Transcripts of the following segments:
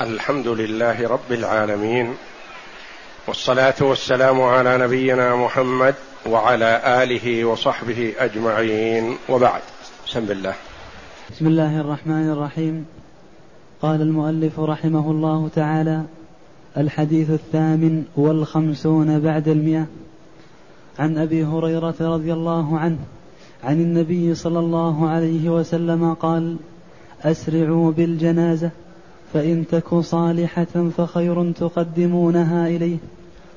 الحمد لله رب العالمين والصلاة والسلام على نبينا محمد وعلى آله وصحبه أجمعين وبعد. بسم الله. بسم الله الرحمن الرحيم. قال المؤلف رحمه الله تعالى الحديث الثامن والخمسون بعد المئة. عن أبي هريرة رضي الله عنه عن النبي صلى الله عليه وسلم قال أسرعوا بالجنازة. فإن تك صالحة فخير تقدمونها إليه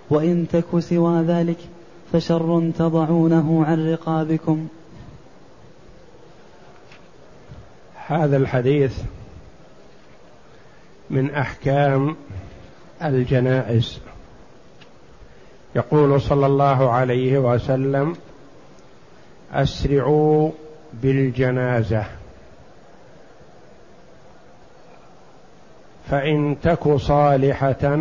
وإن تك سوى ذلك فشر تضعونه عن رقابكم. هذا الحديث من أحكام الجنائز. يقول صلى الله عليه وسلم أسرعوا بالجنازة. فإن تك صالحة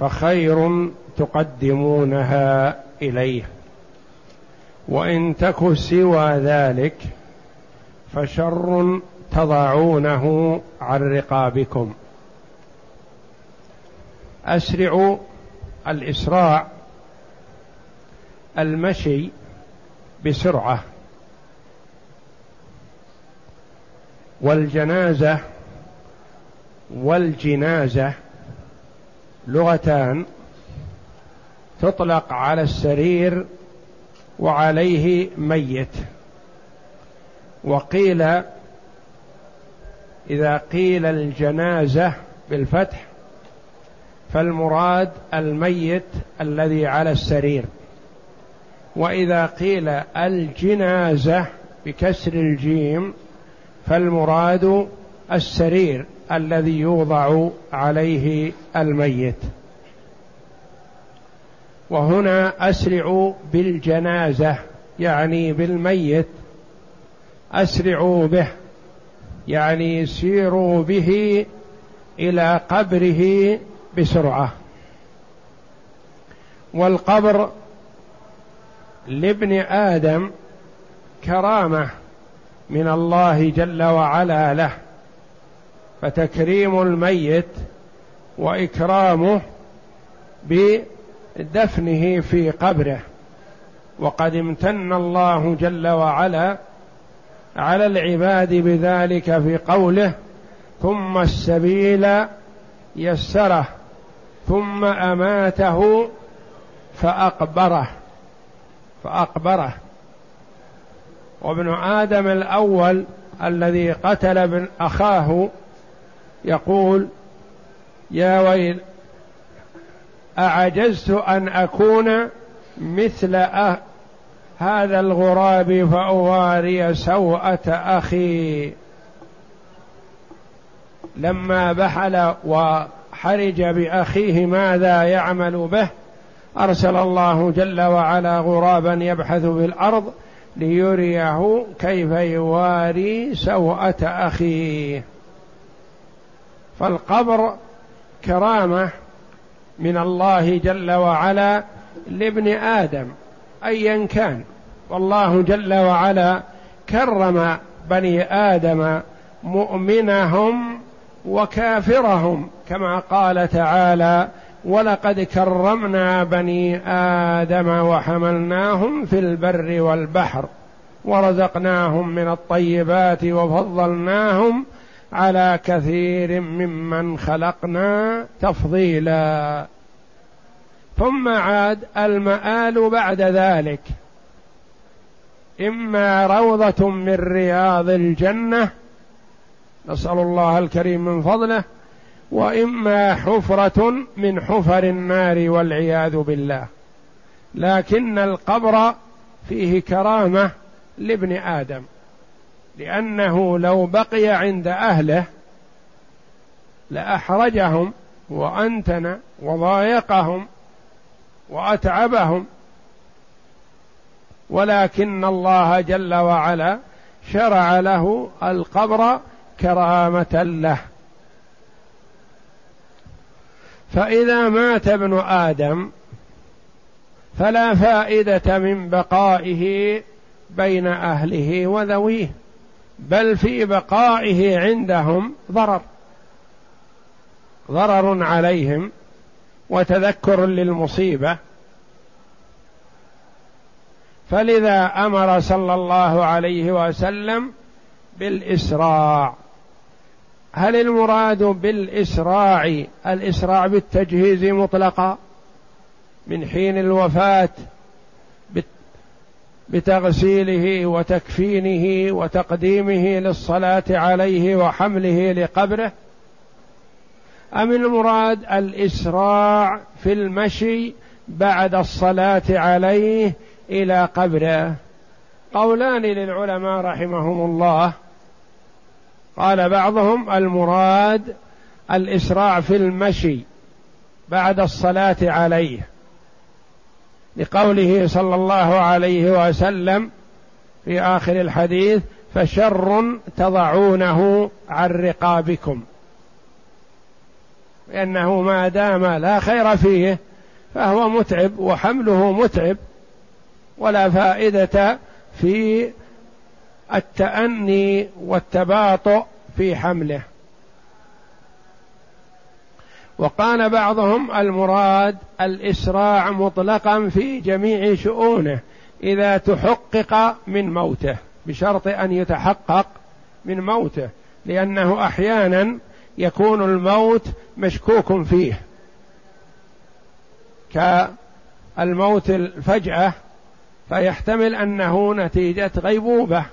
فخير تقدمونها إليه. وإن تك سوى ذلك فشر تضعونه عن رقابكم. اسرعوا الإسراع المشي بسرعة. والجنازة والجنازة لغتان تطلق على السرير وعليه ميت. وقيل إذا قيل الجنازة بالفتح فالمراد الميت الذي على السرير. وإذا قيل الجنازة بكسر الجيم فالمراد السرير. الذي يوضع عليه الميت. وهنا اسرعوا بالجنازة يعني بالميت. أسرعوا به يعني سيروا به إلى قبره بسرعة. والقبر لابن آدم كرامة من الله جل وعلا له. فتكريم الميت وإكرامه بدفنه في قبره. وقد امتن الله جل وعلا على العباد بذلك في قوله ثم السبيل يسره ثم أماته فأقبره. فأقبره. وابن آدم الأول الذي قتل ابن أخاه يقول يا ويل أعجزت أن أكون مثل أه هذا الغراب فأواري سوءة أخي. لما بحل وحرج بأخيه ماذا يعمل به أرسل الله جل وعلا غرابا يبحث في الأرض ليريه كيف يواري سوءة أخيه. فالقبر كرامة من الله جل وعلا لابن آدم ايا كان. والله جل وعلا كرم بني آدم مؤمنهم وكافرهم كما قال تعالى ولقد كرمنا بني آدم وحملناهم في البر والبحر ورزقناهم من الطيبات وفضلناهم على كثير ممن خلقنا تفضيلا. ثم عاد المآل بعد ذلك. إما روضة من رياض الجنة نسأل الله الكريم من فضله وإما حفرة من حفر النار والعياذ بالله. لكن القبر فيه كرامة لابن آدم. لأنه لو بقي عند أهله لأحرجهم وأنتن وضايقهم وأتعبهم. ولكن الله جل وعلا شرع له القبر كرامة له. فإذا مات ابن آدم فلا فائدة من بقائه بين أهله وذويه. بل في بقائه عندهم ضرر. ضرر عليهم وتذكر للمصيبة. فلذا أمر صلى الله عليه وسلم بالإسراع. هل المراد بالإسراع؟ الإسراع بالتجهيز مطلقا من حين الوفاة بتغسيله وتكفينه وتقديمه للصلاة عليه وحمله لقبره. أم المراد الإسراع في المشي بعد الصلاة عليه إلى قبره؟ قولان للعلماء رحمهم الله. قال بعضهم المراد الإسراع في المشي بعد الصلاة عليه. لقوله صلى الله عليه وسلم في آخر الحديث فشر تضعونه عن رقابكم. لأنه ما دام لا خير فيه فهو متعب وحمله متعب ولا فائدة في التأني والتباطؤ في حمله. وقال بعضهم المراد الإسراع مطلقا في جميع شؤونه إذا تحقق من موته بشرط أن يتحقق من موته لأنه أحيانا يكون الموت مشكوك فيه. كالموت الفجأة فيحتمل أنه نتيجة غيبوبة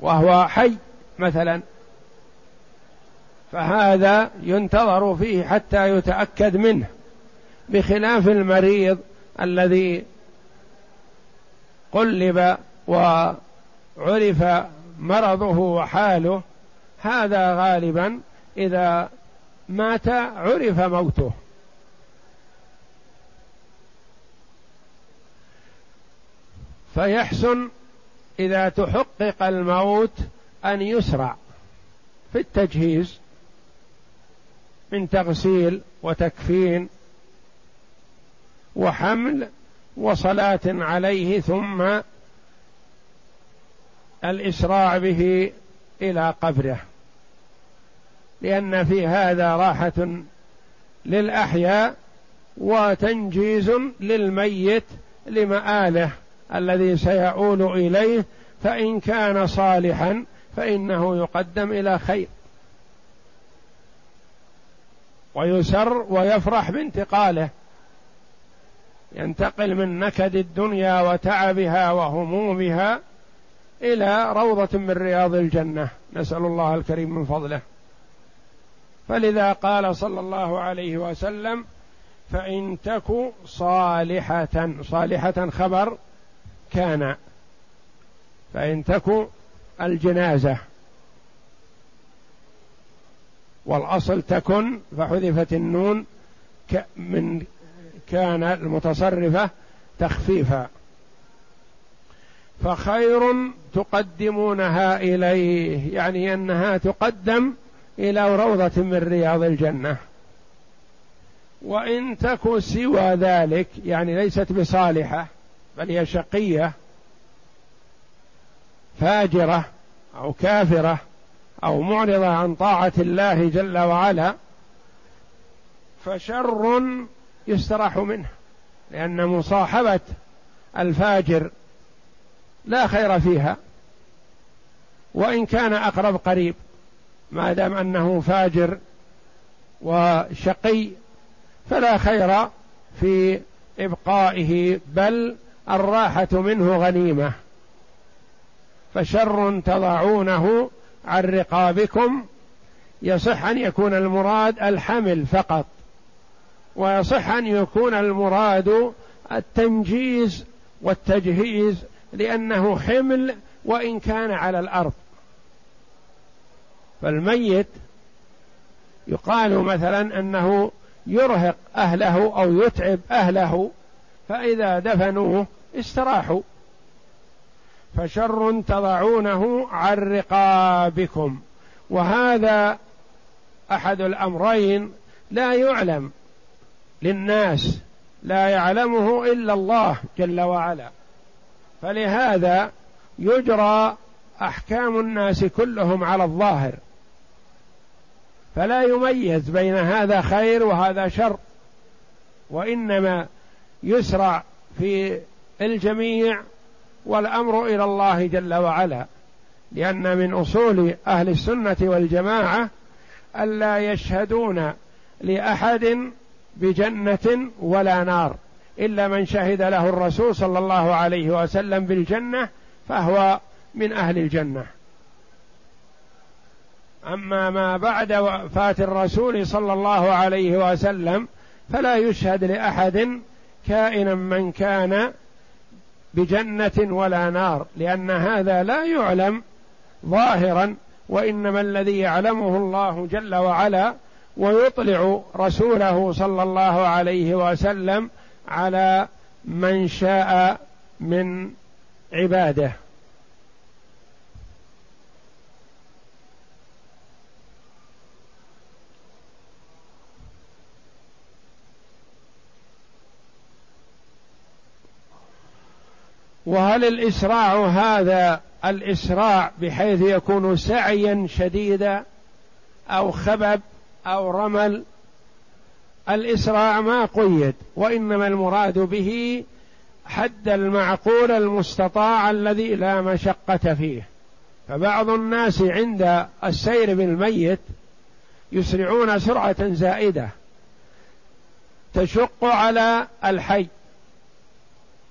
وهو حي مثلا. فهذا ينتظر فيه حتى يتأكد منه بخلاف المريض الذي قلب وعرف مرضه وحاله هذا غالبا إذا مات عرف موته. فيحسن إذا تحقق الموت أن يسرع في التجهيز من تغسيل وتكفين وحمل وصلاة عليه ثم الإسراع به إلى قبره. لأن في هذا راحة للأحياء وتنجيز للميت لمآله الذي سيؤول إليه فإن كان صالحا فإنه يقدم إلى خير. ويسر ويفرح بانتقاله. ينتقل من نكد الدنيا وتعبها وهمومها إلى روضة من رياض الجنة. نسأل الله الكريم من فضله. فلذا قال صلى الله عليه وسلم فإن تك صالحة صالحة خبر كان. فإن تك الجنازة. والأصل تكن فحذفت النون من كان المتصرفة تخفيفا. فخير تقدمونها إليه يعني أنها تقدم إلى روضة من رياض الجنة. وإن تك سوى ذلك يعني ليست بصالحة بل هي شقية فاجرة أو كافرة أو معرضة عن طاعة الله جل وعلا فشر يستراح منه لأن مصاحبة الفاجر لا خير فيها وإن كان أقرب قريب ما دام أنه فاجر وشقي فلا خير في إبقائه بل الراحة منه غنيمة فشر تضعونه عن رقابكم يصح أن يكون المراد الحمل فقط ويصح أن يكون المراد التنجيز والتجهيز لأنه حمل وإن كان على الأرض. فالميت يقال مثلا أنه يرهق أهله أو يتعب أهله فإذا دفنوه استراحوا. فشر تضعونه عن رقابكم. وهذا أحد الأمرين لا يعلم للناس لا يعلمه إلا الله جل وعلا. فلهذا يجرى أحكام الناس كلهم على الظاهر. فلا يميز بين هذا خير وهذا شر وإنما يسرع في الجميع والأمر إلى الله جل وعلا لأن من أصول أهل السنة والجماعة الا يشهدون لأحد بجنة ولا نار إلا من شهد له الرسول صلى الله عليه وسلم بالجنة فهو من أهل الجنة. أما ما بعد وفاة الرسول صلى الله عليه وسلم فلا يشهد لأحد كائنا من كان بجنة ولا نار لأن هذا لا يعلم ظاهرا وإنما الذي يعلمه الله جل وعلا ويطلع رسوله صلى الله عليه وسلم على من شاء من عباده. وهل الإسراع هذا الإسراع بحيث يكون سعيا شديدا أو خبب أو رمل؟ الإسراع ما قيد وإنما المراد به حد المعقول المستطاع الذي لا مشقة فيه. فبعض الناس عند السير بالميت يسرعون سرعة زائدة تشق على الحي.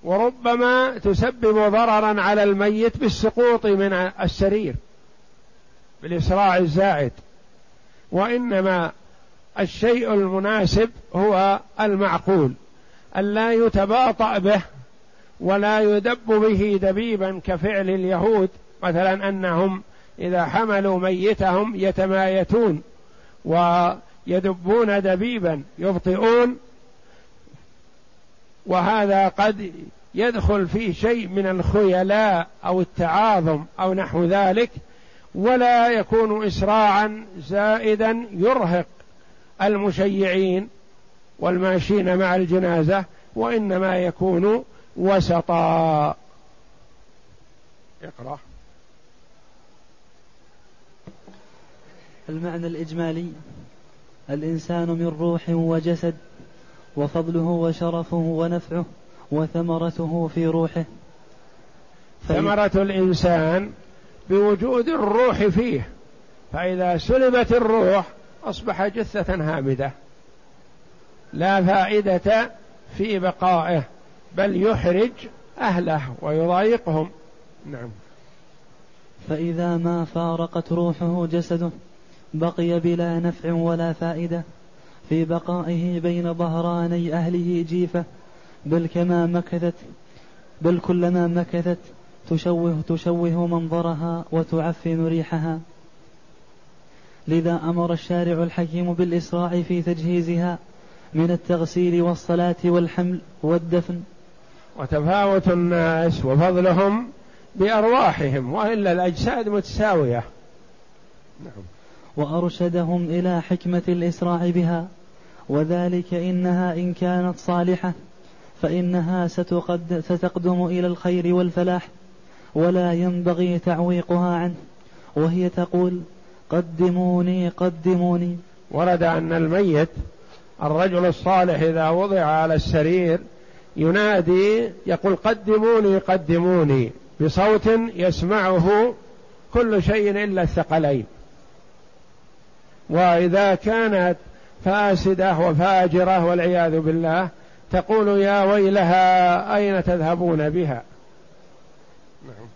وربما تسبب ضررا على الميت بالسقوط من السرير بالإسراع الزائد. وإنما الشيء المناسب هو المعقول ألا يتباطأ به ولا يدب به دبيبا كفعل اليهود مثلا أنهم إذا حملوا ميتهم يتمايتون ويدبون دبيبا يبطئون وهذا قد يدخل فيه شيء من الخيلاء أو التعاظم أو نحو ذلك ولا يكون اسراعا زائدا يرهق المشيعين والماشين مع الجنازة وإنما يكون وسطا. اقرأ. المعنى الإجمالي الإنسان من روح وجسد وفضله وشرفه ونفعه وثمرته في روحه. ثمرة الإنسان بوجود الروح فيه فإذا سلبت الروح أصبح جثة هامدة لا فائدة في بقائه بل يحرج أهله ويضايقهم. نعم. فإذا ما فارقت روحه جسده بقي بلا نفع ولا فائدة. في بقائه بين ظهراني أهله جيفة بل كما مكثت بل كلما مكثت تشوه تشوه منظرها وتعفن ريحها. لذا أمر الشارع الحكيم بالإسراع في تجهيزها من التغسيل والصلاة والحمل والدفن. وتفاوت الناس وفضلهم بأرواحهم وإلا الأجساد متساوية. نعم. وأرشدهم إلى حكمة الإسراع بها وذلك إنها إن كانت صالحة فإنها ستقد ستقدم إلى الخير والفلاح ولا ينبغي تعويقها عنه. وهي تقول قدموني قدموني. ورد أن الميت الرجل الصالح إذا وضع على السرير ينادي يقول قدموني قدموني بصوت يسمعه كل شيء إلا الثقلين. وإذا كانت فاسدة وفاجرة والعياذ بالله تقول يا ويلها أين تذهبون بها؟ نعم.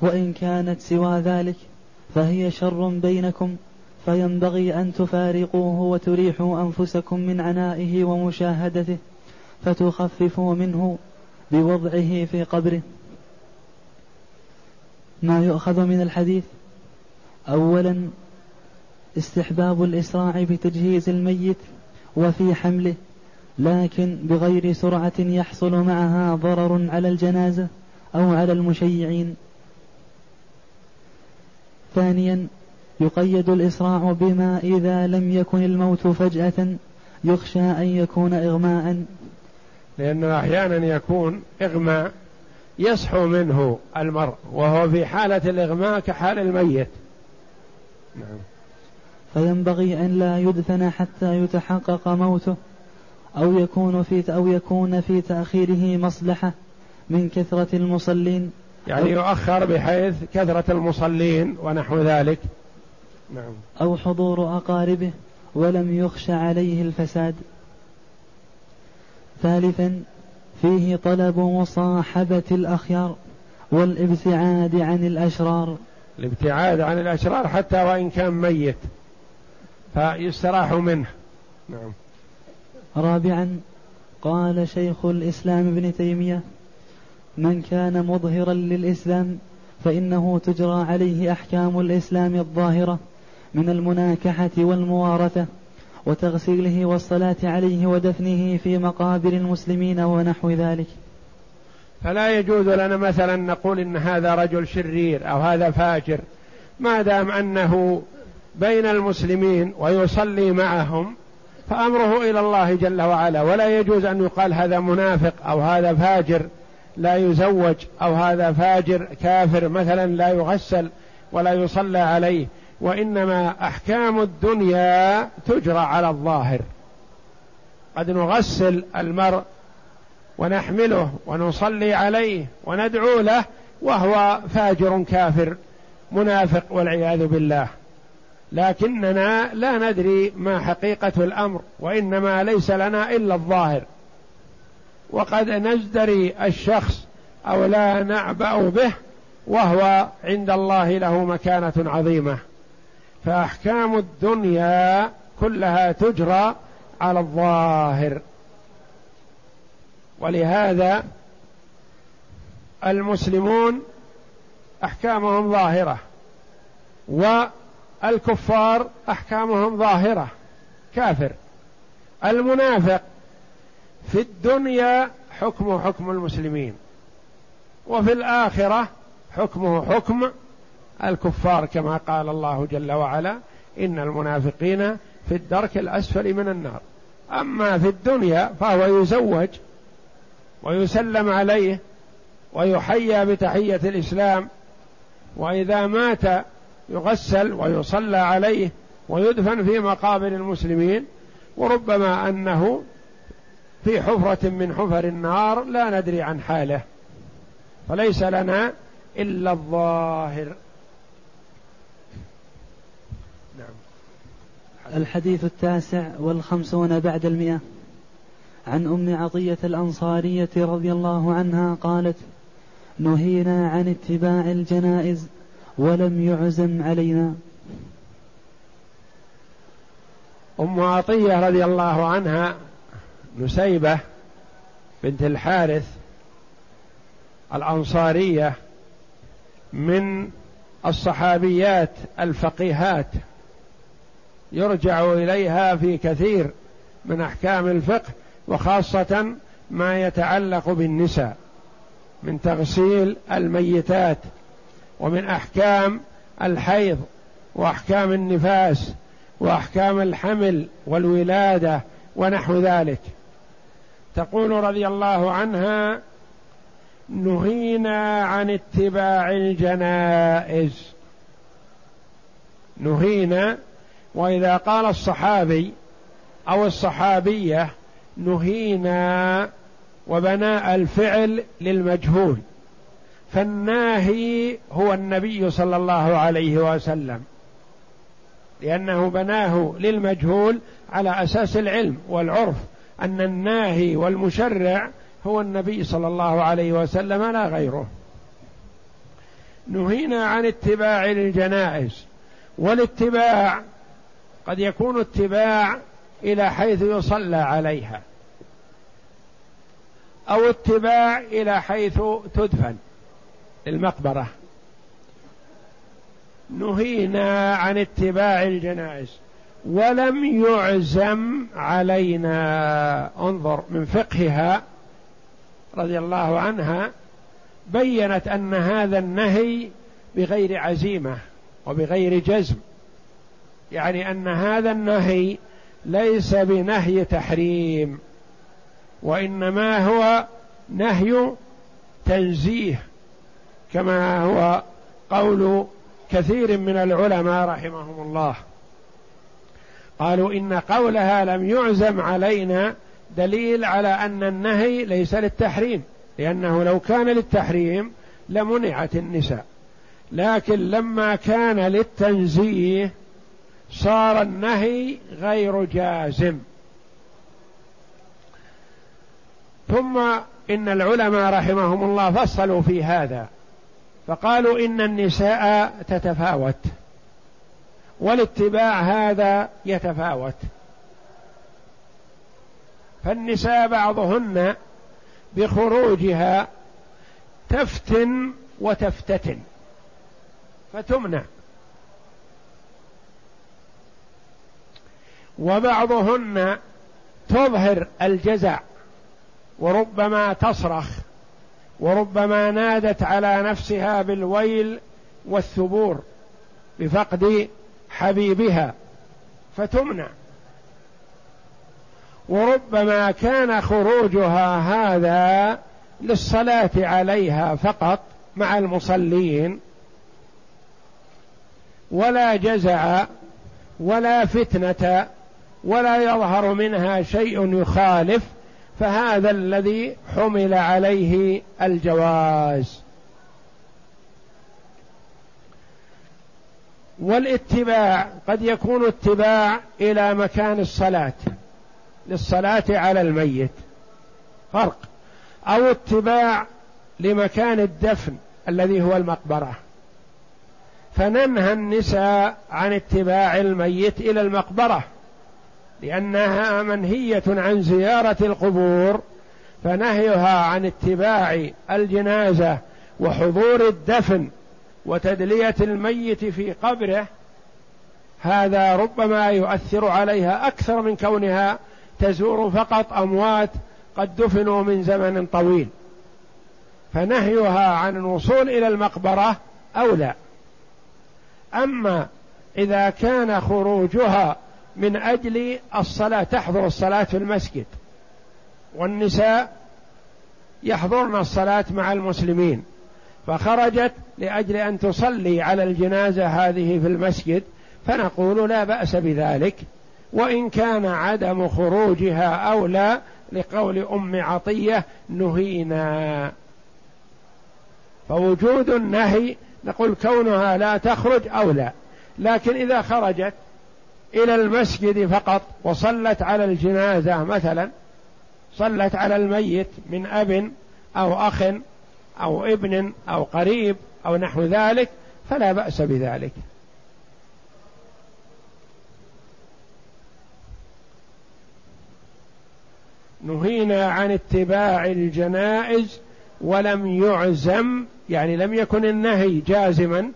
وإن كانت سوى ذلك فهي شر بينكم فينبغي أن تفارقوه وتريحوا أنفسكم من عنائه ومشاهدته فتخففوا منه بوضعه في قبره. ما يؤخذ من الحديث؟ أولا استحباب الإسراع بتجهيز الميت وفي حمله لكن بغير سرعة يحصل معها ضرر على الجنازة أو على المشيعين. ثانيا يقيد الإسراع بما إذا لم يكن الموت فجأة يخشى أن يكون إغماء. لأنه أحيانا يكون إغماء يصحو منه المرء وهو في حالة الإغماء كحال الميت. نعم. فينبغي أن لا يدفن حتى يتحقق موته أو يكون في أو يكون في تأخيره مصلحة من كثرة المصلين. يعني يؤخر بحيث كثرة المصلين ونحو ذلك. نعم. أو حضور أقاربه ولم يخش عليه الفساد. ثالثا فيه طلب مصاحبة الأخيار والابتعاد عن الأشرار. الابتعاد عن الأشرار حتى وإن كان ميت. فيستراح منه. نعم. رابعا قال شيخ الإسلام ابن تيمية من كان مظهرا للإسلام فإنه تجرى عليه أحكام الإسلام الظاهرة من المناكحة والموارثة وتغسيله والصلاة عليه ودفنه في مقابر المسلمين ونحو ذلك. فلا يجوز لنا مثلا نقول إن هذا رجل شرير أو هذا فاجر ما دام أنه بين المسلمين ويصلي معهم فأمره إلى الله جل وعلا. ولا يجوز أن يقال هذا منافق أو هذا فاجر لا يزوج أو هذا فاجر كافر مثلا لا يغسل ولا يصلى عليه. وإنما أحكام الدنيا تجرى على الظاهر. قد نغسل المرء ونحمله ونصلي عليه وندعو له وهو فاجر كافر منافق والعياذ بالله. لكننا لا ندري ما حقيقة الأمر وإنما ليس لنا إلا الظاهر. وقد نزدري الشخص أو لا نعبأ به وهو عند الله له مكانة عظيمة. فأحكام الدنيا كلها تجرى على الظاهر. ولهذا المسلمون أحكامهم ظاهرة والكفار أحكامهم ظاهرة كافر. المنافق في الدنيا حكمه حكم المسلمين وفي الآخرة حكمه حكم الكفار كما قال الله جل وعلا إن المنافقين في الدرك الأسفل من النار. أما في الدنيا فهو يزوج ويسلم عليه ويحيى بتحية الإسلام وإذا مات يغسل ويصلى عليه ويدفن في مقابر المسلمين وربما أنه في حفرة من حفر النار لا ندري عن حاله. فليس لنا إلا الظاهر. نعم. الحديث التاسع والخمسون بعد المئة. عن أم عطية الأنصارية رضي الله عنها قالت نهينا عن اتباع الجنائز ولم يعزم علينا. أم عطية رضي الله عنها نسيبة بنت الحارث الأنصارية من الصحابيات الفقيهات يرجع إليها في كثير من أحكام الفقه وخاصة ما يتعلق بالنساء من تغسيل الميتات ومن أحكام الحيض وأحكام النفاس وأحكام الحمل والولادة ونحو ذلك. تقول رضي الله عنها نهينا عن اتباع الجنائز. نهينا وإذا قال الصحابي أو الصحابية نهينا وبناء الفعل للمجهول. فالناهي هو النبي صلى الله عليه وسلم لأنه بناه للمجهول على أساس العلم والعرف أن الناهي والمشرع هو النبي صلى الله عليه وسلم لا غيره. نهينا عن اتباع الجنائز والاتباع قد يكون اتباع إلى حيث يصلى عليها أو اتباع إلى حيث تدفن. المقبرة. نهينا عن اتباع الجنائز. ولم يعزم علينا. انظر من فقهها رضي الله عنها بينت أن هذا النهي بغير عزيمة وبغير جزم. يعني أن هذا النهي ليس بنهي تحريم وإنما هو نهي تنزيه. كما هو قول كثير من العلماء رحمهم الله. قالوا إن قولها لم يعزم علينا دليل على أن النهي ليس للتحريم لأنه لو كان للتحريم لمنعت النساء. لكن لما كان للتنزيه صار النهي غير جازم. ثم إن العلماء رحمهم الله فصلوا في هذا. فقالوا إن النساء تتفاوت والاتباع هذا يتفاوت. فالنساء بعضهن بخروجها تفتن وتفتتن فتمنع. وبعضهن تظهر الجزع وربما تصرخ. وربما نادت على نفسها بالويل والثبور بفقد حبيبها فتمنع. وربما كان خروجها هذا للصلاة عليها فقط مع المصلين ولا جزع ولا فتنة ولا يظهر منها شيء يخالف فهذا الذي حمل عليه الجواز. والاتباع قد يكون اتباع إلى مكان الصلاة للصلاة على الميت. فرق. أو اتباع لمكان الدفن الذي هو المقبرة. فننهى النساء عن اتباع الميت إلى المقبرة. لأنها منهية عن زيارة القبور فنهيها عن اتباع الجنازة وحضور الدفن وتدلية الميت في قبره. هذا ربما يؤثر عليها أكثر من كونها تزور فقط أموات قد دفنوا من زمن طويل. فنهيها عن الوصول إلى المقبرة اولى أما إذا كان خروجها من أجل الصلاة تحضر الصلاة في المسجد. والنساء يحضرن الصلاة مع المسلمين. فخرجت لأجل أن تصلي على الجنازة هذه في المسجد فنقول لا بأس بذلك. وإن كان عدم خروجها أولى لقول أم عطية نهينا. فوجود النهي نقول كونها لا تخرج أولى. لكن إذا خرجت إلى المسجد فقط وصلت على الجنازة مثلا صلت على الميت من أب أو أخ أو ابن أو قريب أو نحو ذلك فلا بأس بذلك. نهينا عن اتباع الجنائز ولم يعزم يعني لم يكن النهي جازما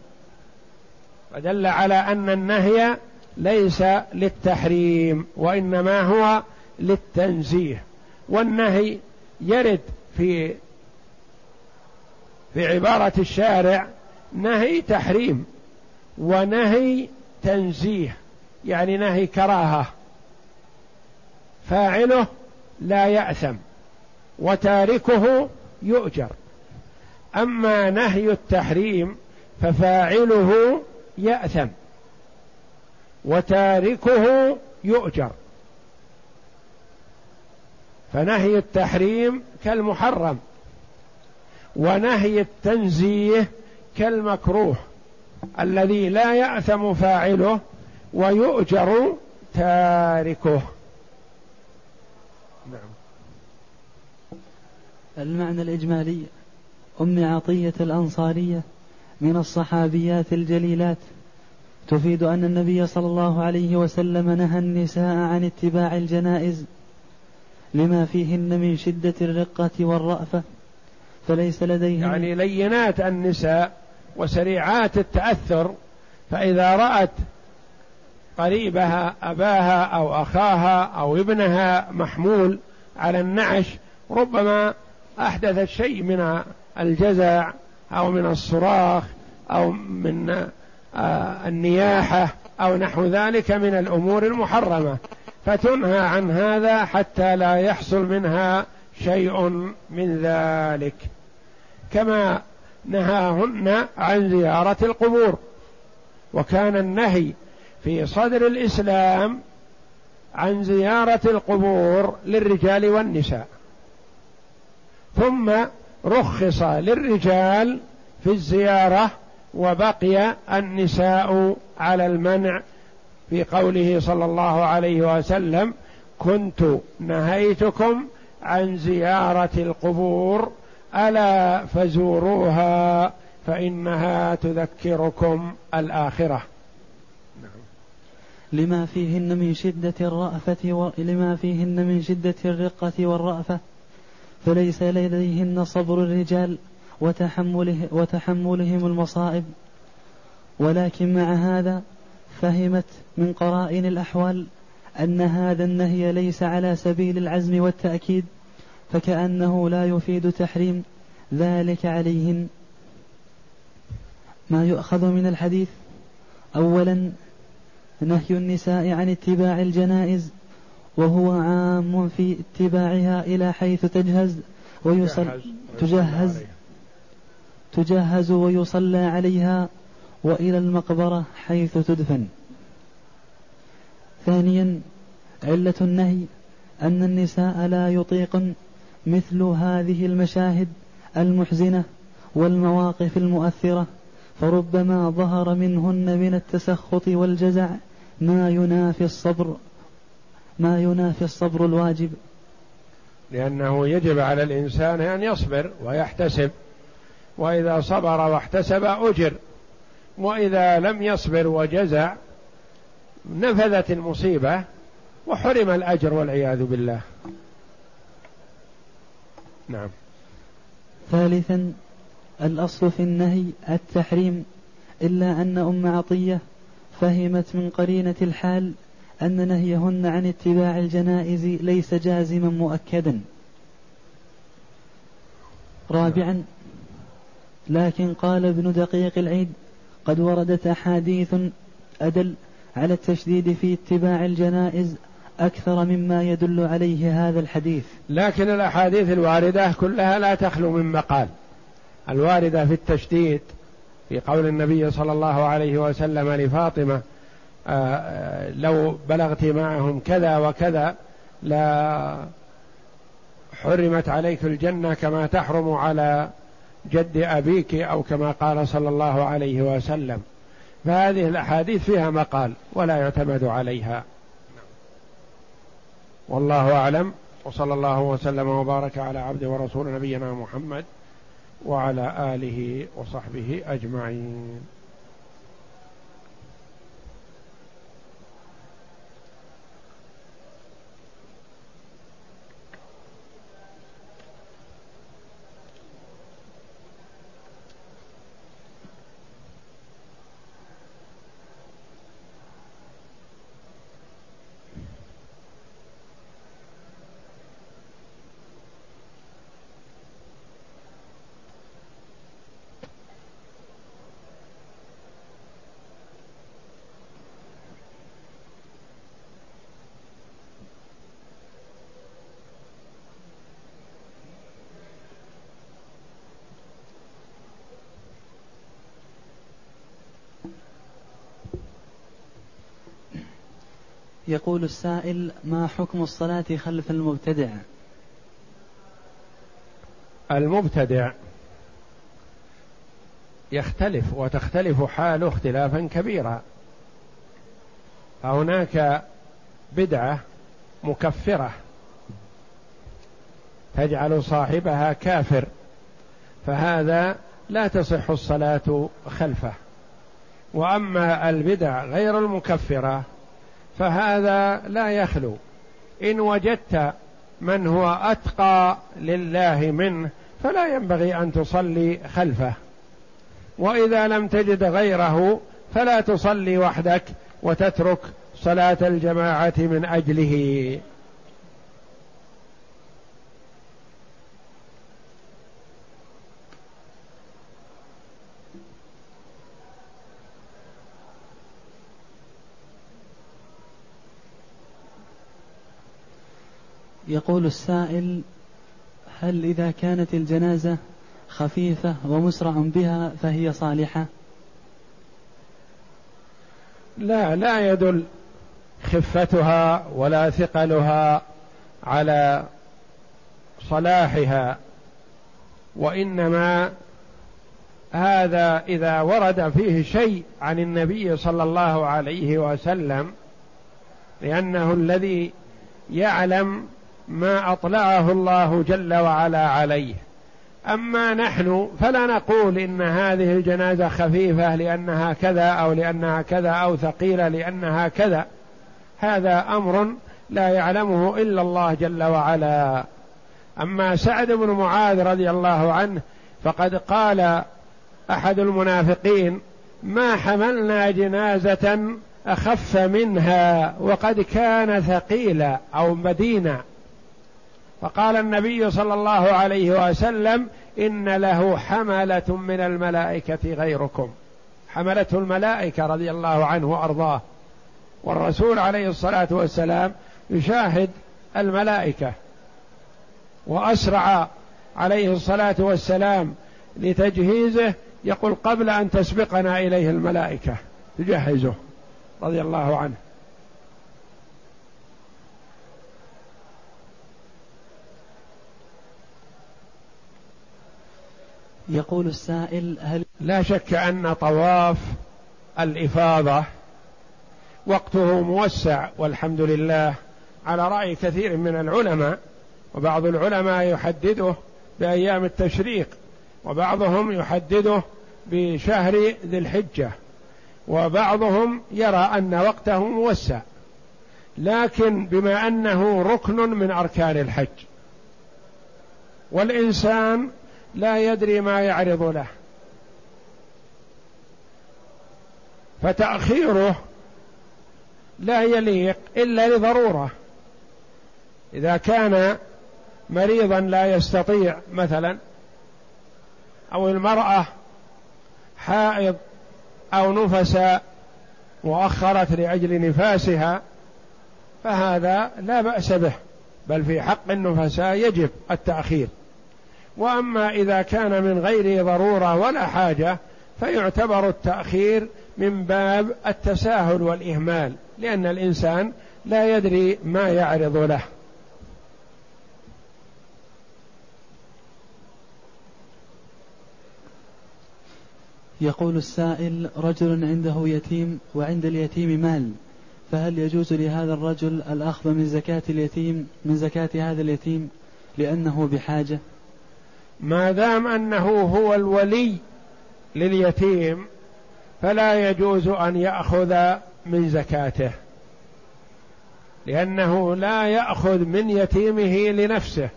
فدل على أن النهي ليس للتحريم وإنما هو للتنزيه. والنهي يرد في في عبارة الشارع نهي تحريم ونهي تنزيه يعني نهي كراهة. فاعله لا يأثم وتاركه يؤجر. أما نهي التحريم ففاعله يأثم. وتاركه يؤجر. فنهي التحريم كالمحرم ونهي التنزيه كالمكروه الذي لا يأثم فاعله ويؤجر تاركه. نعم. المعنى الإجمالي أم عطية الأنصارية من الصحابيات الجليلات. تفيد أن النبي صلى الله عليه وسلم نهى النساء عن اتباع الجنائز لما فيهن من شدة الرقة والرأفة فليس لديهن يعني لينات النساء وسريعات التأثر فإذا رأت قريبها أباها أو أخاها أو ابنها محمول على النعش ربما أحدثت شيء من الجزع أو من الصراخ أو من النياحة أو نحو ذلك من الأمور المحرمة فتنهى عن هذا حتى لا يحصل منها شيء من ذلك. كما نهاهن عن زيارة القبور وكان النهي في صدر الإسلام عن زيارة القبور للرجال والنساء. ثم رخص للرجال في الزيارة وبقي النساء على المنع في قوله صلى الله عليه وسلم كنت نهيتكم عن زيارة القبور ألا فزوروها فإنها تذكركم الآخرة. لما فيهن من شدة الرأفة و... لما فيهن من شدة الرقة والرأفة فليس لديهن صبر الرجال. وتحمله وتحملهم المصائب. ولكن مع هذا فهمت من قرائن الأحوال أن هذا النهي ليس على سبيل العزم والتأكيد فكأنه لا يفيد تحريم ذلك عليهن ما يؤخذ من الحديث أولا نهي النساء عن اتباع الجنائز وهو عام في اتباعها إلى حيث تجهز ويصل تجهز تجهز ويصلى عليها وإلى المقبرة حيث تدفن. ثانيا علة النهي أن النساء لا يطيقن مثل هذه المشاهد المحزنة والمواقف المؤثرة فربما ظهر منهن من التسخط والجزع ما ينافي الصبر ما ينافي الصبر الواجب. لأنه يجب على الإنسان أن يصبر ويحتسب. وإذا صبر واحتسب أجر. وإذا لم يصبر وجزع نفذت المصيبة وحرم الأجر والعياذ بالله. نعم. ثالثا الأصل في النهي التحريم إلا أن أم عطية فهمت من قرينة الحال أن نهيهن عن اتباع الجنائز ليس جازما مؤكدا. رابعا لكن قال ابن دقيق العيد قد وردت أحاديث أدل على التشديد في اتباع الجنائز أكثر مما يدل عليه هذا الحديث. لكن الأحاديث الواردة كلها لا تخلو من مقال. الواردة في التشديد في قول النبي صلى الله عليه وسلم لفاطمة آه، آه، لو بلغت معهم كذا وكذا لا حرمت عليك الجنة كما تحرم على جد أبيك أو كما قال صلى الله عليه وسلم. فهذه الأحاديث فيها مقال ولا يعتمد عليها. والله أعلم. وصلى الله وسلم وبارك على عبد ورسول نبينا محمد وعلى آله وصحبه أجمعين. يقول السائل ما حكم الصلاة خلف المبتدع؟ المبتدع يختلف وتختلف حاله اختلافا كبيرا. فهناك بدعة مكفرة تجعل صاحبها كافر فهذا لا تصح الصلاة خلفه. وأما البدع غير المكفرة فهذا لا يخلو. إن وجدت من هو أتقى لله منه فلا ينبغي أن تصلي خلفه. وإذا لم تجد غيره فلا تصلي وحدك وتترك صلاة الجماعة من أجله. يقول السائل هل إذا كانت الجنازة خفيفة ومسرع بها فهي صالحة؟ لا لا يدل خفتها ولا ثقلها على صلاحها وإنما هذا إذا ورد فيه شيء عن النبي صلى الله عليه وسلم لأنه الذي يعلم ما أطلعه الله جل وعلا عليه. أما نحن فلا نقول إن هذه الجنازة خفيفة لأنها كذا أو لأنها كذا أو ثقيلة لأنها كذا. هذا أمر لا يعلمه إلا الله جل وعلا. أما سعد بن معاذ رضي الله عنه فقد قال أحد المنافقين ما حملنا جنازة أخف منها وقد كان ثقيلا أو مدينة. فقال النبي صلى الله عليه وسلم إن له حملة من الملائكة غيركم. حملته الملائكة رضي الله عنه وأرضاه. والرسول عليه الصلاة والسلام يشاهد الملائكة وأسرع عليه الصلاة والسلام لتجهيزه يقول قبل أن تسبقنا إليه الملائكة تجهزه رضي الله عنه. يقول السائل هل لا شك أن طواف الإفاضة وقته موسع والحمد لله على رأي كثير من العلماء وبعض العلماء يحدده بأيام التشريق وبعضهم يحدده بشهر ذي الحجة وبعضهم يرى أن وقته موسع لكن بما أنه ركن من أركان الحج والإنسان لا يدري ما يعرض له. فتأخيره لا يليق إلا لضرورة. إذا كان مريضا لا يستطيع مثلا أو المرأة حائض أو نفس مؤخرت لأجل نفاسها فهذا لا بأس به بل في حق النفساء يجب التأخير. وأما إذا كان من غير ضرورة ولا حاجة فيعتبر التأخير من باب التساهل والإهمال لأن الإنسان لا يدري ما يعرض له. يقول السائل رجل عنده يتيم وعند اليتيم مال فهل يجوز لهذا الرجل الأخذ من زكاة اليتيم من زكاة هذا اليتيم لأنه بحاجة؟ ما دام أنه هو الولي لليتيم فلا يجوز أن يأخذ من زكاته لأنه لا يأخذ من يتيمه لنفسه.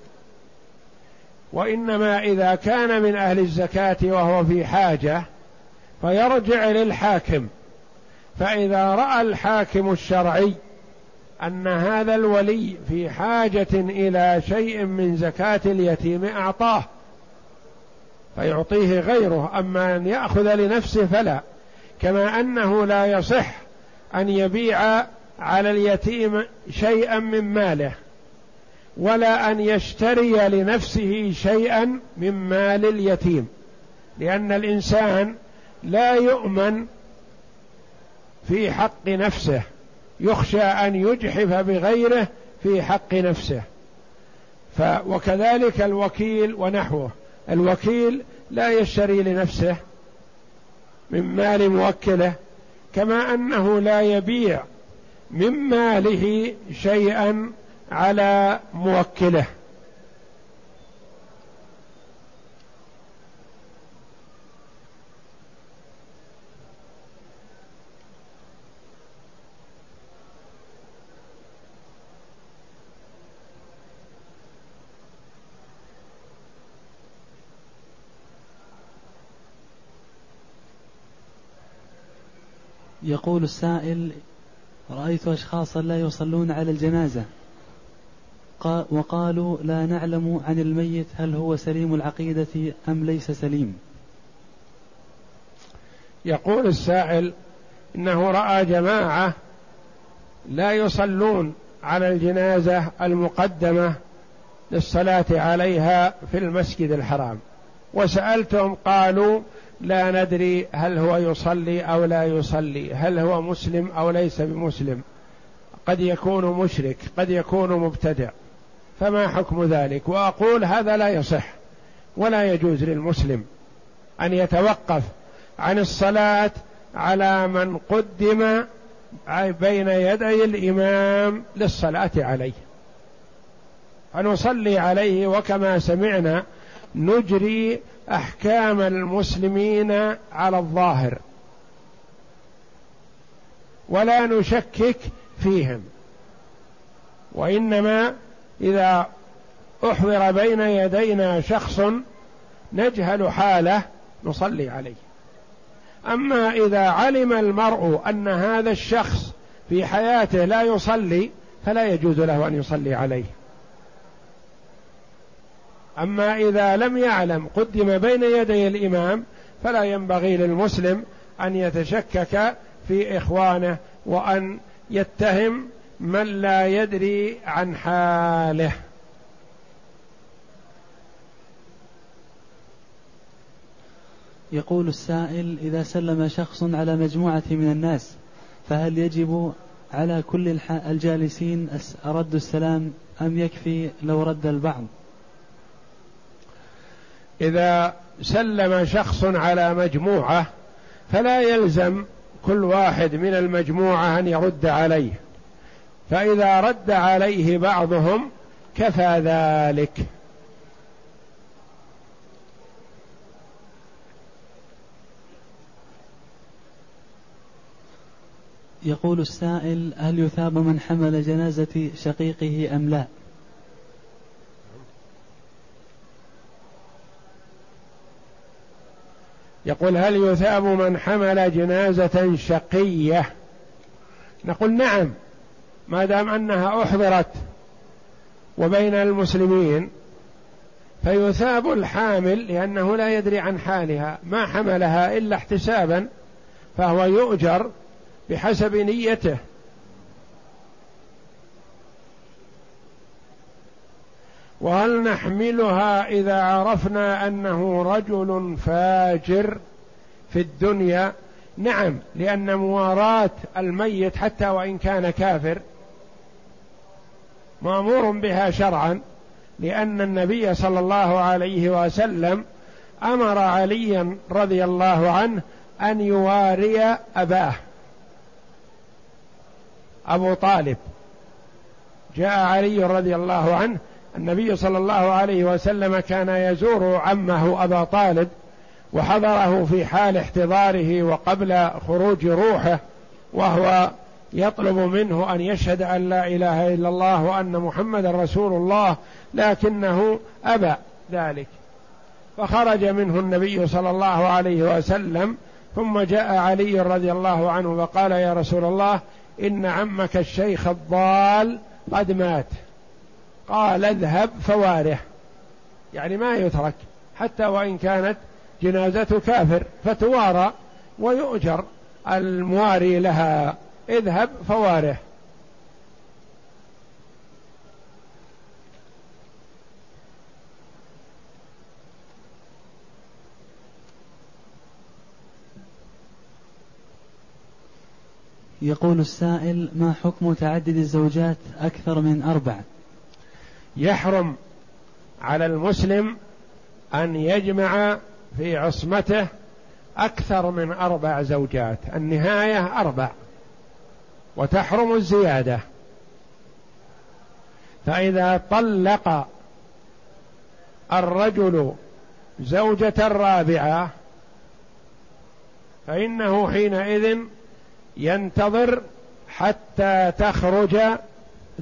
وإنما إذا كان من أهل الزكاة وهو في حاجة فيرجع للحاكم. فإذا رأى الحاكم الشرعي أن هذا الولي في حاجة إلى شيء من زكاة اليتيم أعطاه. فيعطيه غيره أما أن يأخذ لنفسه فلا كما أنه لا يصح أن يبيع على اليتيم شيئا من ماله ولا أن يشتري لنفسه شيئا من مال اليتيم لأن الإنسان لا يؤمن في حق نفسه يخشى أن يجحف بغيره في حق نفسه. ف وكذلك الوكيل ونحوه. الوكيل لا يشتري لنفسه من مال موكله كما أنه لا يبيع من ماله شيئا على موكله. يقول السائل رأيت أشخاصا لا يصلون على الجنازة. وقالوا لا نعلم عن الميت هل هو سليم العقيدة أم ليس سليم. يقول السائل إنه رأى جماعة لا يصلون على الجنازة المقدمة للصلاة عليها في المسجد الحرام. وسألتهم قالوا لا ندري هل هو يصلي أو لا يصلي هل هو مسلم أو ليس بمسلم. قد يكون مشرك قد يكون مبتدع. فما حكم ذلك؟ وأقول هذا لا يصح ولا يجوز للمسلم أن يتوقف عن الصلاة على من قدم بين يدي الإمام للصلاة عليه. فنصلي عليه وكما سمعنا نجري أحكام المسلمين على الظاهر. ولا نشكك فيهم. وإنما إذا أحضر بين يدينا شخص نجهل حاله نصلي عليه. أما إذا علم المرء أن هذا الشخص في حياته لا يصلي فلا يجوز له أن يصلي عليه. أما إذا لم يعلم قدم بين يدي الإمام فلا ينبغي للمسلم أن يتشكك في إخوانه وأن يتهم من لا يدري عن حاله. يقول السائل إذا سلم شخص على مجموعة من الناس فهل يجب على كل الجالسين رد السلام أم يكفي لو رد البعض؟ إذا سلم شخص على مجموعة فلا يلزم كل واحد من المجموعة أن يرد عليه فإذا رد عليه بعضهم كفى ذلك. يقول السائل هل يثاب من حمل جنازة شقيقه أم لا؟ يقول هل يثاب من حمل جنازة شقية؟ نقول نعم ما دام أنها أحضرت وبين المسلمين فيثاب الحامل لأنه لا يدري عن حالها ما حملها إلا احتسابا فهو يؤجر بحسب نيته. وهل نحملها إذا عرفنا أنه رجل فاجر في الدنيا؟ نعم لأن مواراه الميت حتى وإن كان كافر مأمور بها شرعا لأن النبي صلى الله عليه وسلم أمر عليا رضي الله عنه أن يواري أباه. أبو طالب. جاء علي رضي الله عنه النبي صلى الله عليه وسلم كان يزور عمه أبا طالب وحضره في حال احتضاره وقبل خروج روحه وهو يطلب منه أن يشهد أن لا إله إلا الله وأن محمدا رسول الله لكنه أبى ذلك. فخرج منه النبي صلى الله عليه وسلم ثم جاء علي رضي الله عنه وقال يا رسول الله إن عمك الشيخ الضال قد مات. قال اذهب فواره يعني ما يترك. حتى وإن كانت جنازة كافر فتوارى ويؤجر المواري لها. اذهب فواره يقول السائل ما حكم تعدد الزوجات أكثر من أربع يحرم على المسلم أن يجمع في عصمته أكثر من أربع زوجات. النهاية أربع. وتحرم الزيادة. فإذا طلق الرجل زوجة رابعة فإنه حينئذ ينتظر حتى تخرج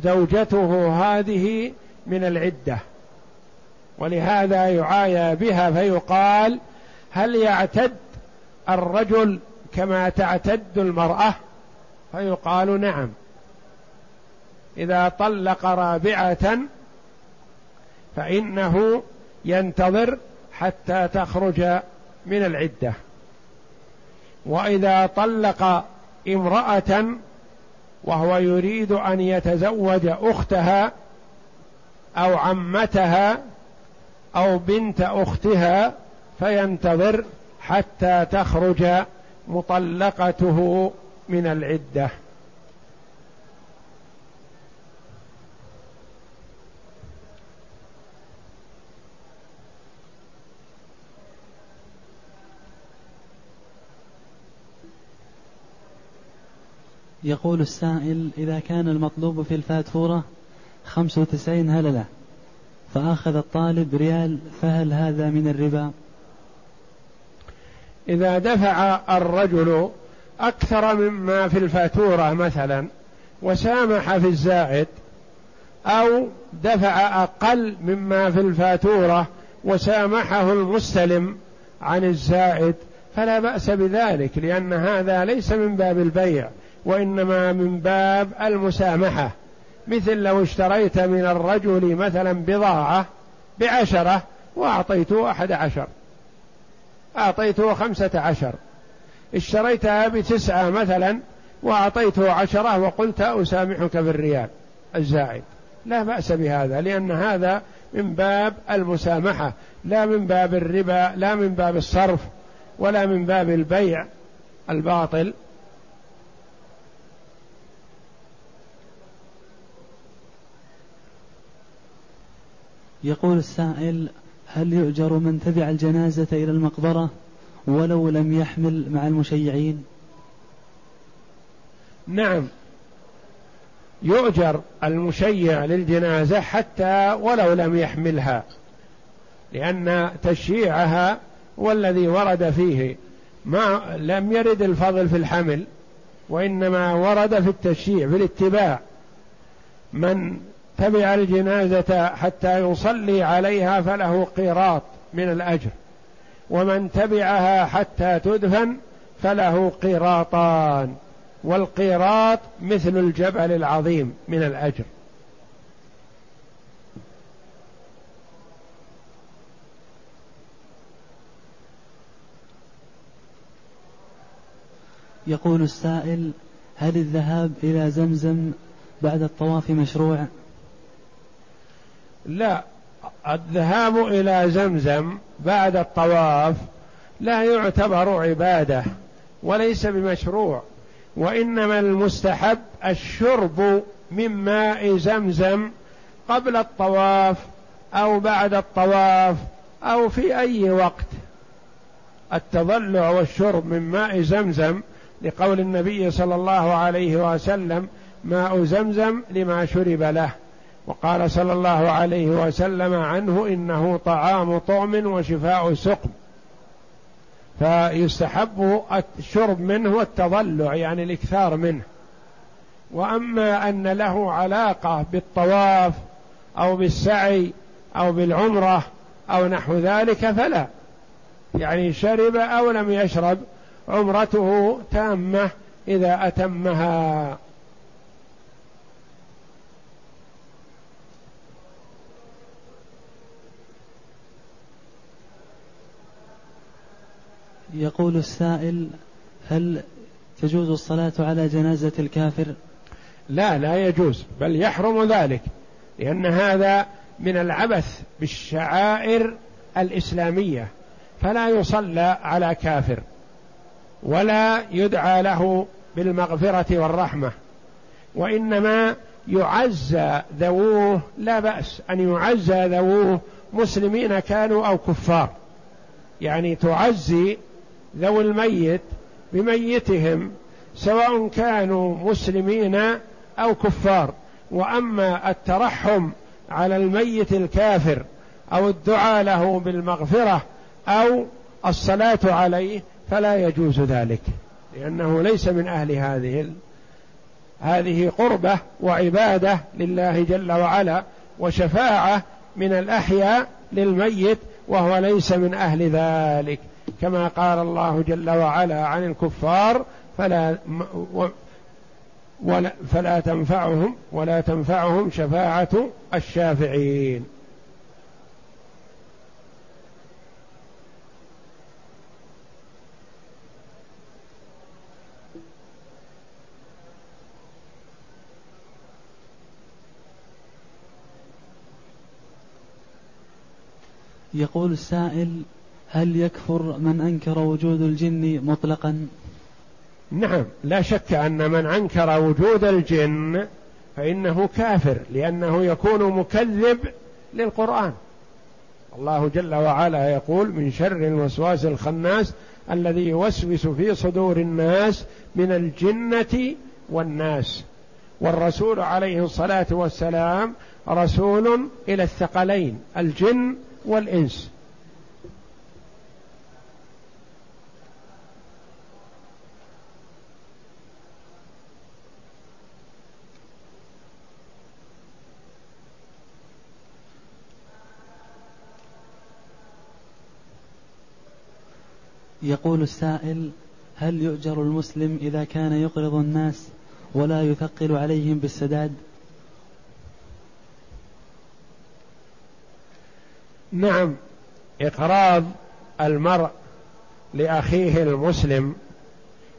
زوجته هذه من العدة. ولهذا يعايى بها فيقال هل يعتد الرجل كما تعتد المرأة؟ فيقال نعم. إذا طلق رابعة فإنه ينتظر حتى تخرج من العدة. وإذا طلق امرأة وهو يريد أن يتزوج أختها أو عمتها أو بنت أختها فينتظر حتى تخرج مطلقته من العدة. يقول السائل إذا كان المطلوب في الفاتورة خمسة وتسعين هللة فأخذ الطالب ريال فهل هذا من الربا؟ إذا دفع الرجل أكثر مما في الفاتورة مثلا وسامح في الزائد أو دفع أقل مما في الفاتورة وسامحه المستلم عن الزائد فلا بأس بذلك لأن هذا ليس من باب البيع وإنما من باب المسامحة. مثل لو اشتريت من الرجل مثلا بضاعة بعشرة وأعطيته أحد عشر. أعطيته خمسة عشر. اشتريتها بتسعة مثلا وأعطيته عشرة وقلت أسامحك بالريال الزائد. لا بأس بهذا لأن هذا من باب المسامحة لا من باب الربا لا من باب الصرف ولا من باب البيع الباطل. يقول السائل هل يؤجر من تبع الجنازة إلى المقبرة ولو لم يحمل مع المشيعين؟ نعم. يؤجر المشيع للجنازة حتى ولو لم يحملها لأن تشييعها والذي ورد فيه ما لم يرد الفضل في الحمل وإنما ورد في التشييع في الاتباع. من تبع الجنازة حتى يصلي عليها فله قيراط من الأجر. ومن تبعها حتى تدفن فله قيراطان. والقيراط مثل الجبل العظيم من الأجر. يقول السائل هل الذهاب إلى زمزم بعد الطواف مشروع؟ لا الذهاب إلى زمزم بعد الطواف لا يعتبر عبادة وليس بمشروع وإنما المستحب الشرب من ماء زمزم قبل الطواف أو بعد الطواف أو في أي وقت. التضلع والشرب من ماء زمزم لقول النبي صلى الله عليه وسلم ماء زمزم لما شرب له. وقال صلى الله عليه وسلم عنه إنه طعام طعم وشفاء سقم. فيستحب الشرب منه والتضلع يعني الإكثار منه. وأما أن له علاقة بالطواف أو بالسعي أو بالعمرة أو نحو ذلك فلا. يعني شرب أو لم يشرب عمرته تامة إذا أتمها. يقول السائل هل تجوز الصلاة على جنازة الكافر؟ لا لا يجوز بل يحرم ذلك لأن هذا من العبث بالشعائر الإسلامية فلا يصلى على كافر ولا يدعى له بالمغفرة والرحمة وإنما يعزى ذووه لا بأس أن يعزى ذووه مسلمين كانوا أو كفار يعني تعزي ذوي الميت بميتهم سواء كانوا مسلمين أو كفار. وأما الترحم على الميت الكافر أو الدعاء له بالمغفرة أو الصلاة عليه فلا يجوز ذلك لأنه ليس من أهل هذه هذه قربة وعبادة لله جل وعلا وشفاعة من الأحياء للميت وهو ليس من أهل ذلك. كما قال الله جل وعلا عن الكفار فلا ولا فلا تنفعهم ولا تنفعهم شفاعة الشافعين. يقول السائل هل يكفر من أنكر وجود الجن مطلقا؟ نعم لا شك أن من أنكر وجود الجن فإنه كافر لأنه يكون مكذب للقرآن. الله جل وعلا يقول من شر الوسواس الخناس الذي يوسوس في صدور الناس من الجنة والناس. والرسول عليه الصلاة والسلام رسول إلى الثقلين الجن والإنس. يقول السائل هل يؤجر المسلم إذا كان يقرض الناس ولا يثقل عليهم بالسداد؟ نعم إقراض المرء لأخيه المسلم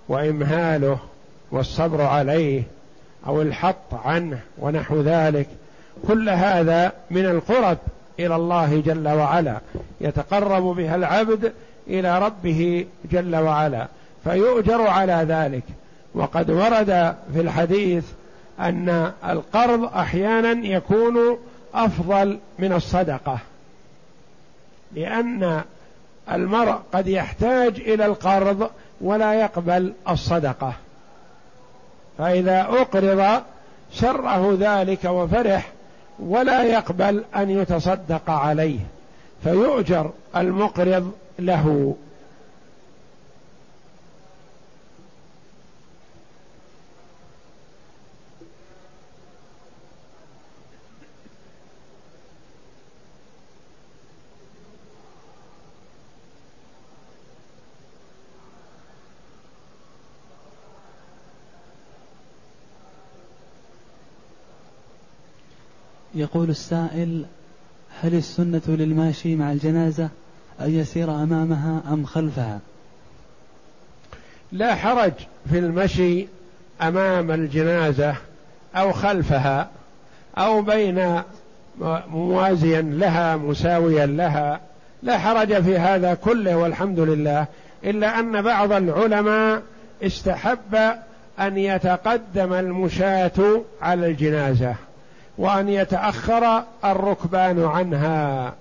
وإمهاله والصبر عليه أو الحط عنه ونحو ذلك كل هذا من القرب إلى الله جل وعلا يتقرب بها العبد إلى ربه جل وعلا فيؤجر على ذلك. وقد ورد في الحديث أن القرض أحيانا يكون أفضل من الصدقة لأن المرء قد يحتاج إلى القرض ولا يقبل الصدقة. فإذا أقرض سره ذلك وفرح ولا يقبل أن يتصدق عليه فيؤجر المقرض له يقول السائل هل السنة للماشي مع الجنازة؟ أن يسير أمامها أم خلفها. لا حرج في المشي أمام الجنازة أو خلفها أو بين موازيا لها مساويا لها. لا حرج في هذا كله والحمد لله إلا أن بعض العلماء استحب أن يتقدم المشاة على الجنازة وأن يتأخر الركبان عنها.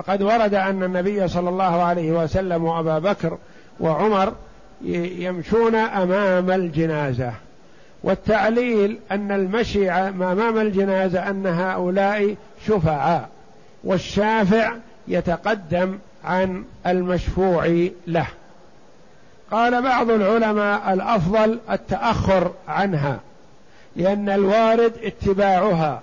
فقد ورد أن النبي صلى الله عليه وسلم وأبا بكر وعمر يمشون أمام الجنازة. والتعليل أن المشي أمام الجنازة أن هؤلاء شفعاء والشافع يتقدم عن المشفوع له. قال بعض العلماء الأفضل التأخر عنها لأن الوارد اتباعها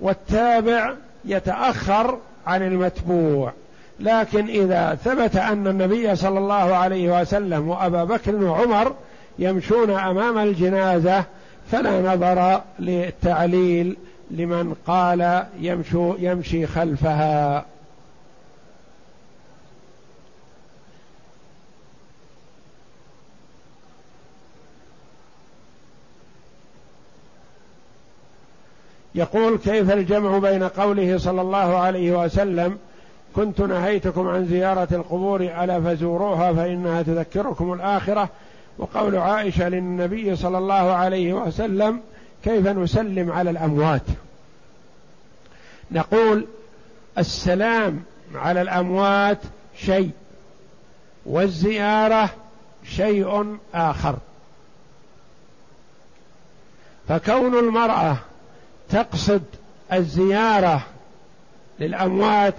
والتابع يتأخر عن المتبوع. لكن إذا ثبت أن النبي صلى الله عليه وسلم وأبا بكر وعمر يمشون أمام الجنازة فلا نظر للتعليل لمن قال يمشو يمشي خلفها. يقول كيف الجمع بين قوله صلى الله عليه وسلم كنت نهيتكم عن زيارة القبور ألا فزوروها فإنها تذكركم الآخرة وقول عائشة للنبي صلى الله عليه وسلم كيف نسلم على الأموات؟ نقول السلام على الأموات شيء والزيارة شيء آخر. فكون المرأة تقصد الزيارة للأموات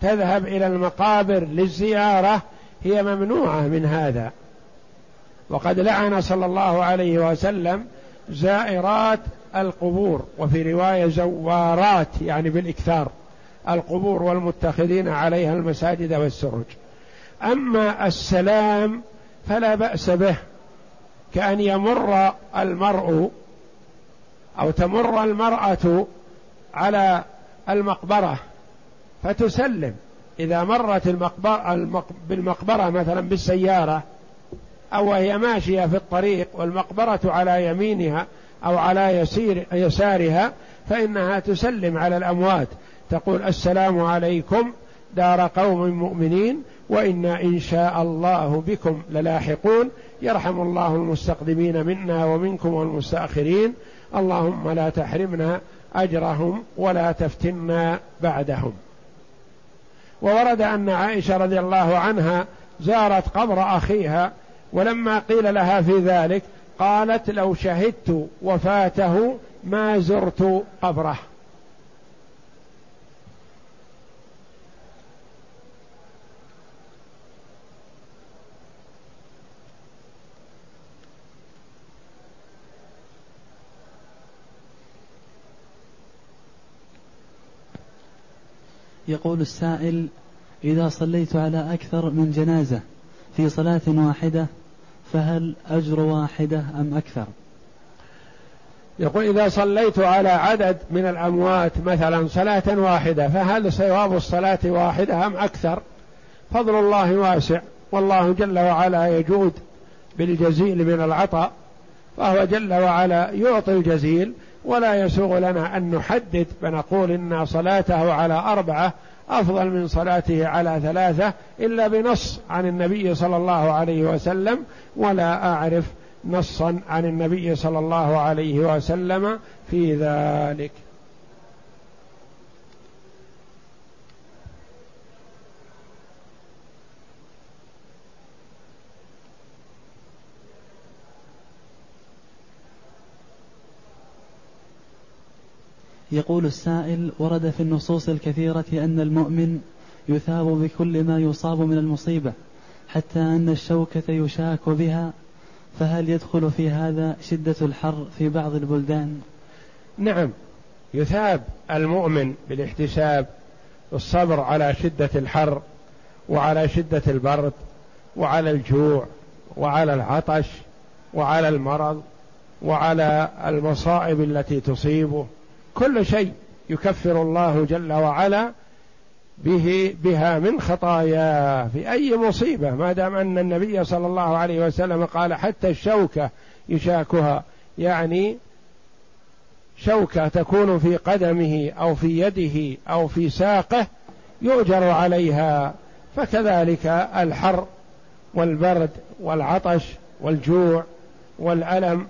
تذهب إلى المقابر للزيارة هي ممنوعة من هذا. وقد لعن صلى الله عليه وسلم زائرات القبور وفي رواية زوارات يعني بالإكثار القبور والمتخذين عليها المساجد والسرج. أما السلام فلا بأس به كأن يمر المرء أو تمر المرأة على المقبرة فتسلم. إذا مرت المقبرة بالمقبرة مثلا بالسيارة أو وهي ماشية في الطريق والمقبرة على يمينها أو على يسير يسارها فإنها تسلم على الأموات. تقول السلام عليكم دار قوم مؤمنين وإنا إن شاء الله بكم للاحقون. يرحم الله المستقدمين منا ومنكم والمستأخرين. اللهم لا تحرمنا أجرهم ولا تفتنا بعدهم. وورد أن عائشة رضي الله عنها زارت قبر أخيها ولما قيل لها في ذلك قالت لو شهدت وفاته ما زرت قبره. يقول السائل إذا صليت على أكثر من جنازة في صلاة واحدة فهل أجر واحدة أم أكثر؟ يقول إذا صليت على عدد من الأموات مثلا صلاة واحدة فهل ثواب الصلاة واحدة أم أكثر؟ فضل الله واسع والله جل وعلا يجود بالجزيل من العطاء فهو جل وعلا يعطي الجزيل ولا يسوغ لنا أن نحدد فنقول إن صلاته على أربعة أفضل من صلاته على ثلاثة إلا بنص عن النبي صلى الله عليه وسلم ولا أعرف نصا عن النبي صلى الله عليه وسلم في ذلك. يقول السائل ورد في النصوص الكثيرة أن المؤمن يثاب بكل ما يصاب من المصيبة حتى أن الشوكة يشاك بها فهل يدخل في هذا شدة الحر في بعض البلدان؟ نعم يثاب المؤمن بالاحتساب والصبر على شدة الحر وعلى شدة البرد وعلى الجوع وعلى العطش وعلى المرض وعلى المصائب التي تصيبه. كل شيء يكفر الله جل وعلا به بها من خطاياه في أي مصيبة ما دام أن النبي صلى الله عليه وسلم قال حتى الشوكة يشاكها يعني شوكة تكون في قدمه أو في يده أو في ساقه يؤجر عليها فكذلك الحر والبرد والعطش والجوع والألم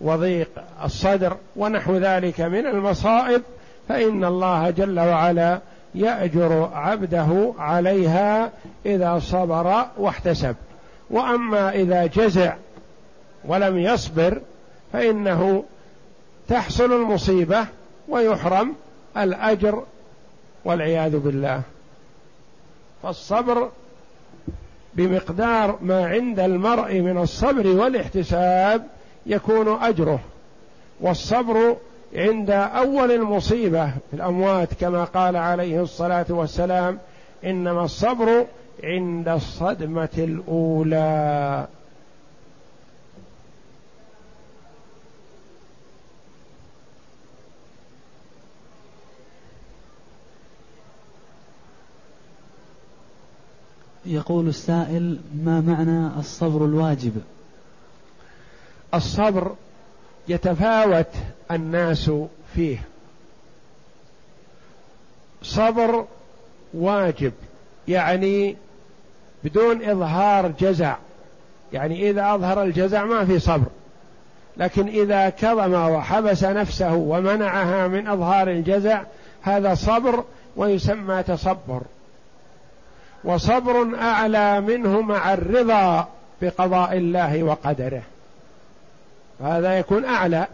وضيق الصدر ونحو ذلك من المصائب فإن الله جل وعلا يأجر عبده عليها إذا صبر واحتسب. وأما إذا جزع ولم يصبر فإنه تحصل المصيبة ويحرم الأجر والعياذ بالله. فالصبر بمقدار ما عند المرء من الصبر والاحتساب يكون أجره. والصبر عند أول المصيبة في الأموات كما قال عليه الصلاة والسلام إنما الصبر عند الصدمة الأولى. يقول السائل ما معنى الصبر الواجب؟ الصبر يتفاوت الناس فيه. صبر واجب يعني بدون إظهار جزع يعني إذا أظهر الجزع ما في صبر. لكن إذا كظم وحبس نفسه ومنعها من إظهار الجزع هذا صبر ويسمى تصبر. وصبر أعلى منه مع الرضا بقضاء الله وقدره. هذا يكون أعلى.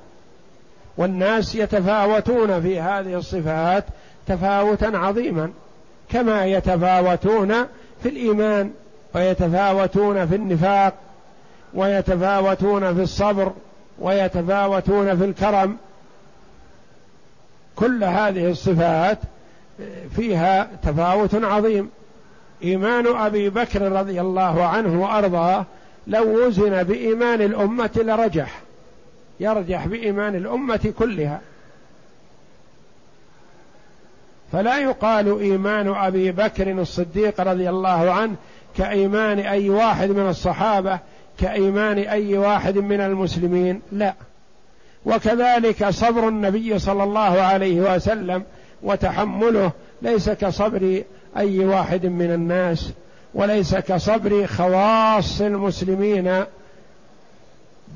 والناس يتفاوتون في هذه الصفات تفاوتا عظيما كما يتفاوتون في الإيمان ويتفاوتون في النفاق ويتفاوتون في الصبر ويتفاوتون في الكرم. كل هذه الصفات فيها تفاوت عظيم. إيمان أبي بكر رضي الله عنه وأرضاه لو وزن بإيمان الأمة لرجح. يرجح بإيمان الأمة كلها. فلا يقال إيمان أبي بكر الصديق رضي الله عنه كإيمان أي واحد من الصحابة كإيمان أي واحد من المسلمين لا. وكذلك صبر النبي صلى الله عليه وسلم وتحمله ليس كصبر أي واحد من الناس وليس كصبر خواص المسلمين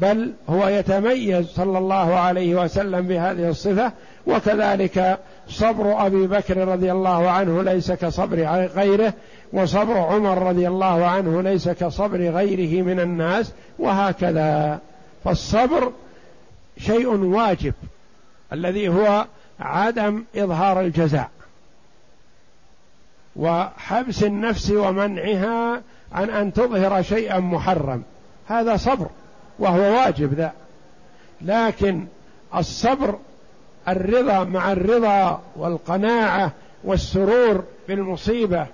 بل هو يتميز صلى الله عليه وسلم بهذه الصفة وكذلك صبر أبي بكر رضي الله عنه ليس كصبر غيره وصبر عمر رضي الله عنه ليس كصبر غيره من الناس وهكذا. فالصبر شيء واجب الذي هو عدم إظهار الجزاء. وحبس النفس ومنعها عن أن تظهر شيئا محرم. هذا صبر. وهو واجب ذا. لكن الصبر الرضا مع الرضا والقناعة والسرور بالمصيبة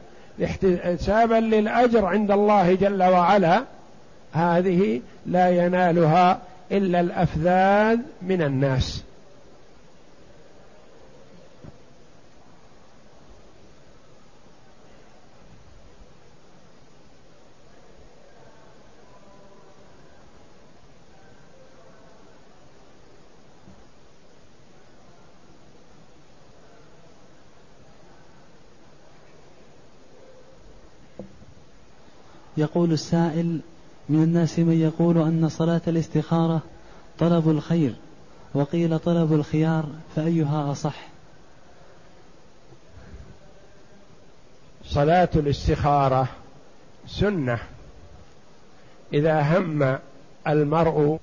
احتسابا للأجر عند الله جل وعلا هذه لا ينالها إلا الأفذاذ من الناس. يقول السائل من الناس من يقول أن صلاة الاستخارة طلب الخير وقيل طلب الخيار فأيها أصح؟ صلاة الاستخارة سنة. إذا هم المرء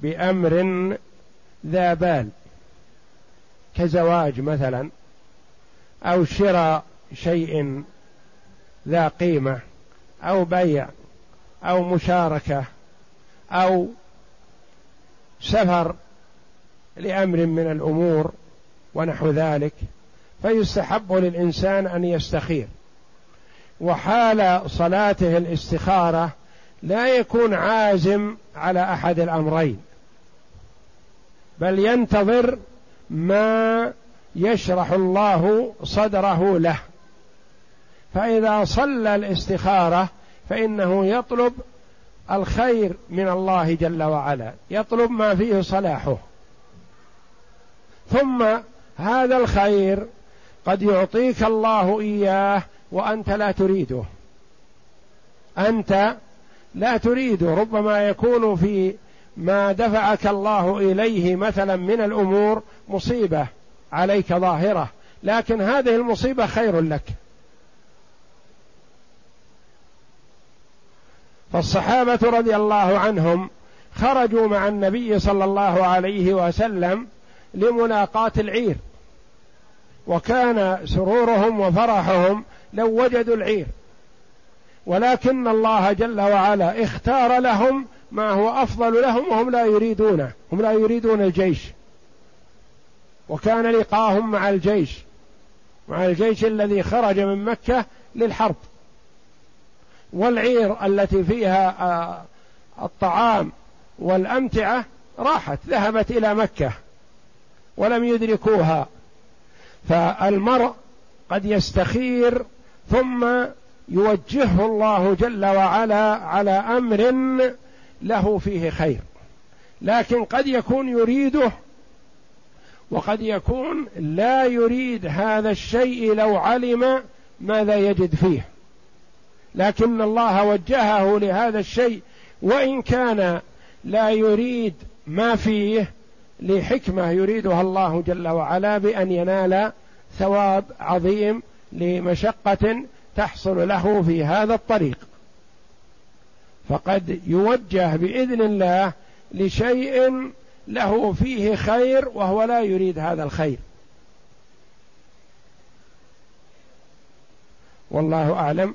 بأمر ذا بال كزواج مثلا أو شراء شيء ذا قيمة أو بيع أو مشاركة أو سفر لأمر من الأمور ونحو ذلك فيستحب للإنسان أن يستخير. وحال صلاته الاستخارة لا يكون عازم على أحد الأمرين بل ينتظر ما يشرح الله صدره له. فإذا صلى الاستخارة فإنه يطلب الخير من الله جل وعلا يطلب ما فيه صلاحه. ثم هذا الخير قد يعطيك الله إياه وأنت لا تريده. أنت لا تريده ربما يكون في ما دفعك الله إليه مثلا من الأمور مصيبة عليك ظاهرة لكن هذه المصيبة خير لك. فالصحابة رضي الله عنهم خرجوا مع النبي صلى الله عليه وسلم لملاقاة العير. وكان سرورهم وفرحهم لو وجدوا العير. ولكن الله جل وعلا اختار لهم ما هو أفضل لهم وهم لا يريدونه هم لا يريدون الجيش. وكان لقاهم مع الجيش مع الجيش الذي خرج من مكة للحرب. والعير التي فيها آه، الطعام والأمتعة راحت ذهبت إلى مكة ولم يدركوها. فالمرء قد يستخير ثم يوجهه الله جل وعلا على أمر له فيه خير. لكن قد يكون يريده وقد يكون لا يريد هذا الشيء لو علم ماذا يجد فيه. لكن الله وجهه لهذا الشيء وإن كان لا يريد ما فيه لحكمة يريدها الله جل وعلا بأن ينال ثواب عظيم لمشقة تحصل له في هذا الطريق. فقد يوجه بإذن الله لشيء له فيه خير وهو لا يريد هذا الخير. والله أعلم.